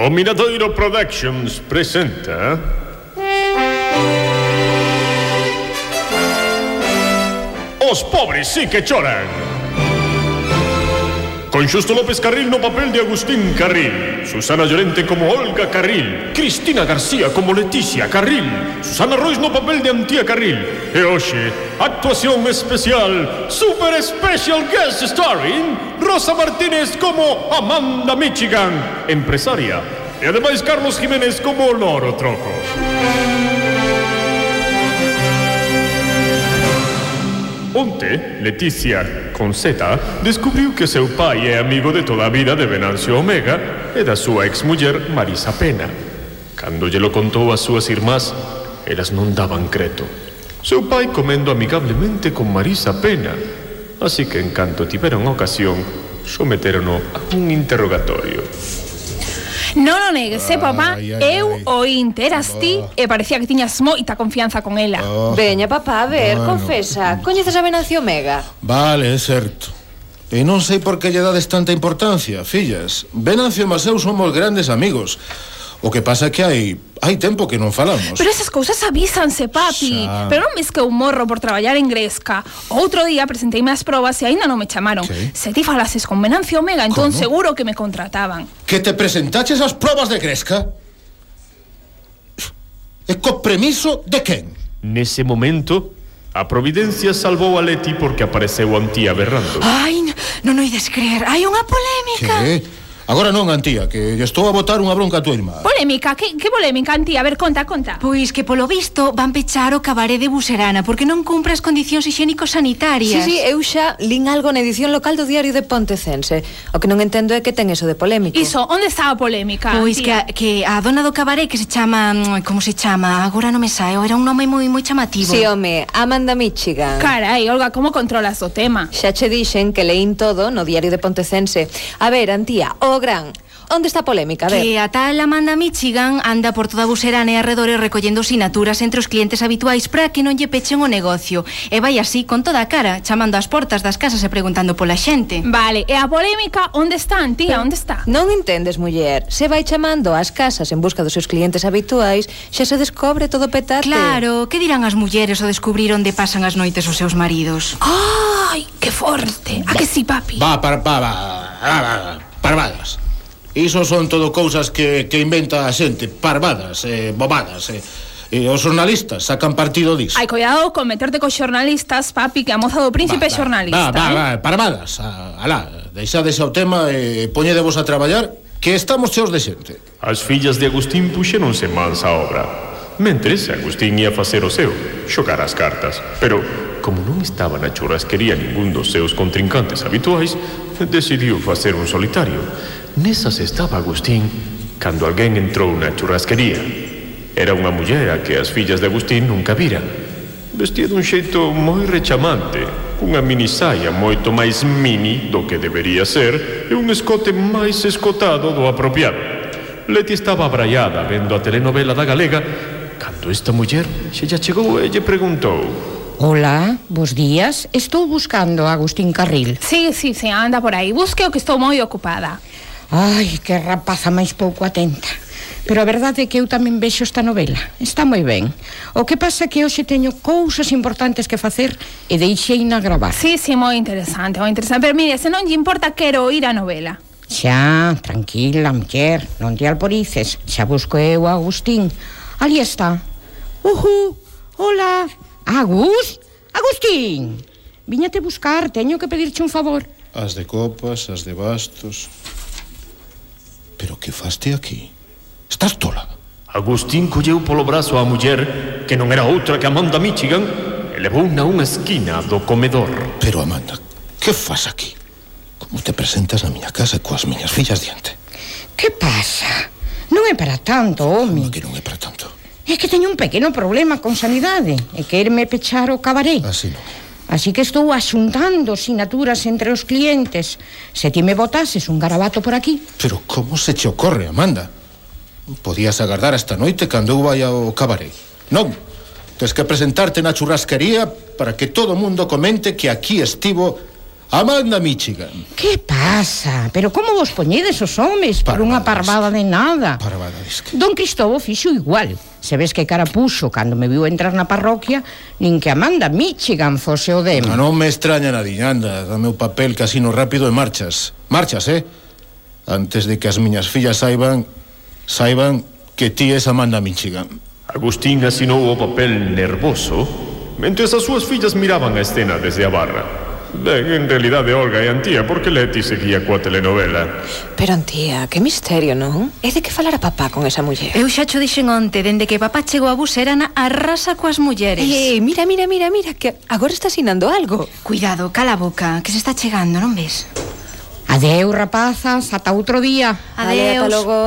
O Miradoiro Productions presenta Os pobres sí que choran. Con Xusto López Carril no papel de Agustín Carril. Susana Llorente como Olga Carril. Cristina García como Leticia Carril. Susana Rois no papel de Antía Carril. E actuación especial Super Special Guest Starring Rosa Martínez como Amanda Michigan Empresaria. E ademais Carlos Jiménez como Loro Troco Ponte, Leticia con Z, descubriu que seu pai é amigo de toda a vida de Venancio Omega e da súa exmuller Marisa Pena. Cando lle lo contou as súas irmás, elas non daban creto. Seu pai comendo amigablemente con Marisa Pena, así que en canto tiveron ocasión, someterono a un interrogatorio. Non o negues, eh, papá, ai, ai, eu oínte, o interas ti e parecía que tiñas moita confianza con ela. Oh. Veña, papá, a ver, bueno. confesa, coñeces a Venancio Mega? Vale, é certo. E non sei por que lle dades tanta importancia, fillas. Venancio e Maseu somos grandes amigos. O que pasa é que hai hai tempo que non falamos. Pero esas cousas avísanse, papi. Xa. Pero non ves que eu morro por traballar en Gresca. Outro día presenteime as probas e aínda non me chamaron. ¿Qué? Se ti falases con Venancio Omega, entón ¿Cómo? seguro que me contrataban. Que te presentaches as probas de Gresca? E co premiso de quen? Nese momento, a Providencia salvou a Leti porque apareceu Antía berrando. Ai, non oides creer, hai unha polémica. Que? Agora non, Antía, que lle estou a botar unha bronca a tua irmá. Polémica, que, que polémica, Antía? A ver, conta, conta. Pois que polo visto van pechar o cabaré de Buserana porque non cumpre as condicións higiénico-sanitarias. Sí, sí, eu xa lin algo na edición local do diario de Pontecense. O que non entendo é que ten eso de polémico. Iso, onde está a polémica? Pois tía? que, que a dona do cabaré que se chama... Como se chama? Agora non me sae, era un nome moi moi chamativo. Sí, home, Amanda Michigan. Carai, Olga, como controlas o tema? Xa che dixen que leín todo no diario de Pontecense. A ver, Antía, o gran. Onde está a polémica? A ver. Que a tal Amanda Michigan anda por toda a Buserana e arredores recollendo sinaturas entre os clientes habituais para que non lle pechen o negocio. E vai así con toda a cara, chamando ás portas das casas e preguntando pola xente. Vale, e a polémica onde está, tía? Onde está? Non entendes, muller. Se vai chamando ás casas en busca dos seus clientes habituais, xa se descobre todo petate. Claro, que dirán as mulleres ao descubrir onde pasan as noites os seus maridos? Ai, que forte. A que si, papi? Va, para, para, para. Ah, parvadas. Iso son todo cousas que, que inventa a xente, parvadas, eh, bobadas, eh. E os xornalistas sacan partido disso. Ai, cuidado con meterte cos xornalistas, papi, que a moza do príncipe va, é xornalista. Va, va, eh? va, parvadas, a, alá, deixades o tema e eh, poñedevos a traballar, que estamos cheos de xente. As fillas de Agustín puxeronse mans a obra. Mentres, Agustín ia facer o seu, xocar as cartas. Pero como non estaba na churrasquería ningún dos seus contrincantes habituais, decidiu facer un solitario. Nesas estaba Agustín cando alguén entrou na churrasquería. Era unha muller a que as fillas de Agustín nunca viran. Vestía dun xeito moi rechamante, cunha minisaia moito máis mini do que debería ser e un escote máis escotado do apropiado. Leti estaba abraiada vendo a telenovela da galega cando esta muller se lle chegou e lle preguntou Ola, bos días. Estou buscando a Agustín Carril. Sí, sí, sí, anda por aí. Busque o que estou moi ocupada. Ai, que rapaza máis pouco atenta. Pero a verdade é que eu tamén vexo esta novela. Está moi ben. O que pasa é que hoxe teño cousas importantes que facer e deixei na gravar. Sí, sí, moi interesante, moi interesante. Pero mire, se non lle importa, quero ir a novela. Xa, tranquila, muller, non te alporices. Xa busco eu a Agustín. Ali está. Uhu, hola. Agus, Agustín, viñate buscar, teño que pedirche un favor. As de copas, as de bastos... Pero que faste aquí? Estás tola? Agustín colleu polo brazo a muller, que non era outra que Amanda Michigan, e levou na unha esquina do comedor. Pero, Amanda, que faz aquí? Como te presentas na miña casa coas miñas fillas diante? Que pasa? Non é para tanto, homi. Como que non é para tanto? É que teño un pequeno problema con sanidade E querme pechar o cabaré. Ah, Así non Así que estou asuntando sinaturas entre os clientes. Se ti me botases un garabato por aquí. Pero como se te ocorre, Amanda? Podías agardar esta noite cando eu vai ao cabaré. Non, tens que presentarte na churrasquería Para que todo o mundo comente que aquí estivo Amanda Michigan. Que pasa? Pero como vos poñedes os homes por unha parvada de nada? Parvadesca. Don Cristobo fixo igual. Se ves que cara puxo cando me viu entrar na parroquia, nin que Amanda Michigan fose o demo. Non me extraña nadiña, anda, dame o papel casino rápido e marchas. Marchas, eh? Antes de que as miñas fillas saiban, saiban que ti es Amanda Michigan. Agustín asinou o papel nervoso mentres as súas fillas miraban a escena desde a barra. Ben, en realidade Olga e antía porque Leti seguía coa telenovela. Pero antía, que misterio, non? É de que falar a papá con esa muller. Eu xa cho dixen onte, dende que papá chegou a Buserana, arrasa coas mulleres. Eh, eh, mira, mira, mira, mira, que agora está sinando algo. Cuidado, cala a boca, que se está chegando, non ves? Adeu, rapazas, ata outro día. Adeus. Adeus. Ata logo.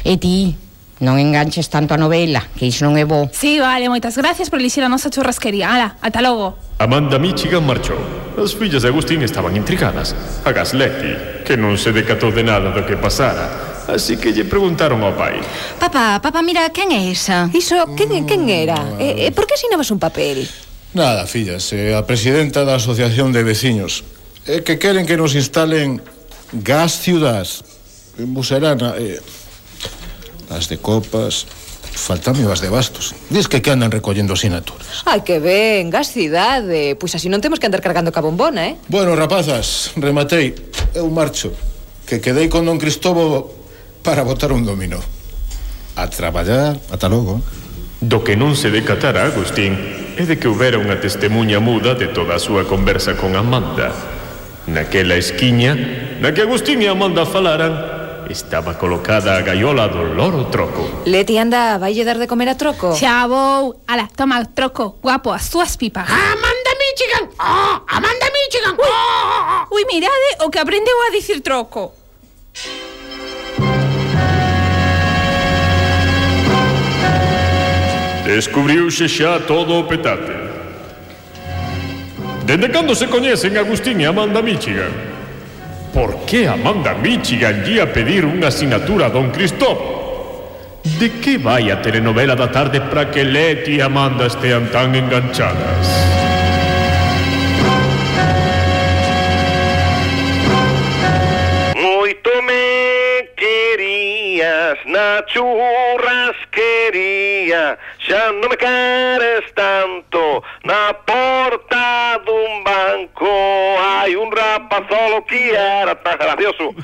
E ti, Non enganches tanto a novela, que iso non é bo. Sí, vale, moitas gracias por elixir a nosa churrasquería. Ala, ata logo. Amanda Michigan marchou. As fillas de Agustín estaban intrigadas. A Gasletti, que non se decatou de nada do que pasara, así que lle preguntaron ao pai. Papá, papá, mira, quen é esa? Iso, quen, quen era? Mm. E, e por que asinabas un papel? Nada, fillas, eh, a presidenta da Asociación de Veciños. É que queren que nos instalen gas ciudad en Buserana. Eh, as de copas, Faltame as de bastos. Diz que que andan recollendo sinaturas. Ai, que ben, gacidade. Pois así non temos que andar cargando ca bombona, eh? Bueno, rapazas, rematei. Eu marcho. Que quedei con don Cristobo para botar un domino. A traballar, ata logo. Do que non se decatara, Agustín, é de que houbera unha testemunha muda de toda a súa conversa con Amanda. Naquela esquiña, na que Agustín e Amanda falaran, Estaba colocada a gaiola do loro troco. Leti, anda, vai lle dar de comer a troco? Xa vou, ala, toma troco, guapo, as súas pipas. Amanda Michigan! Oh, Amanda Michigan! Ui, oh, oh, ui mirade o que aprendeu a dicir troco. Descubriuse xa todo o petate. Dende cando se coñecen Agustín e Amanda Michigan? Por que Amanda Michigan lle a pedir unha asignatura a Don Cristóbal? De que vai a telenovela da tarde para que Leti e Amanda estean tan enganchadas? querías na churrasquería Xa non me queres tanto. Na porta dun um banco Hai un um rapazolo que era tan gracioso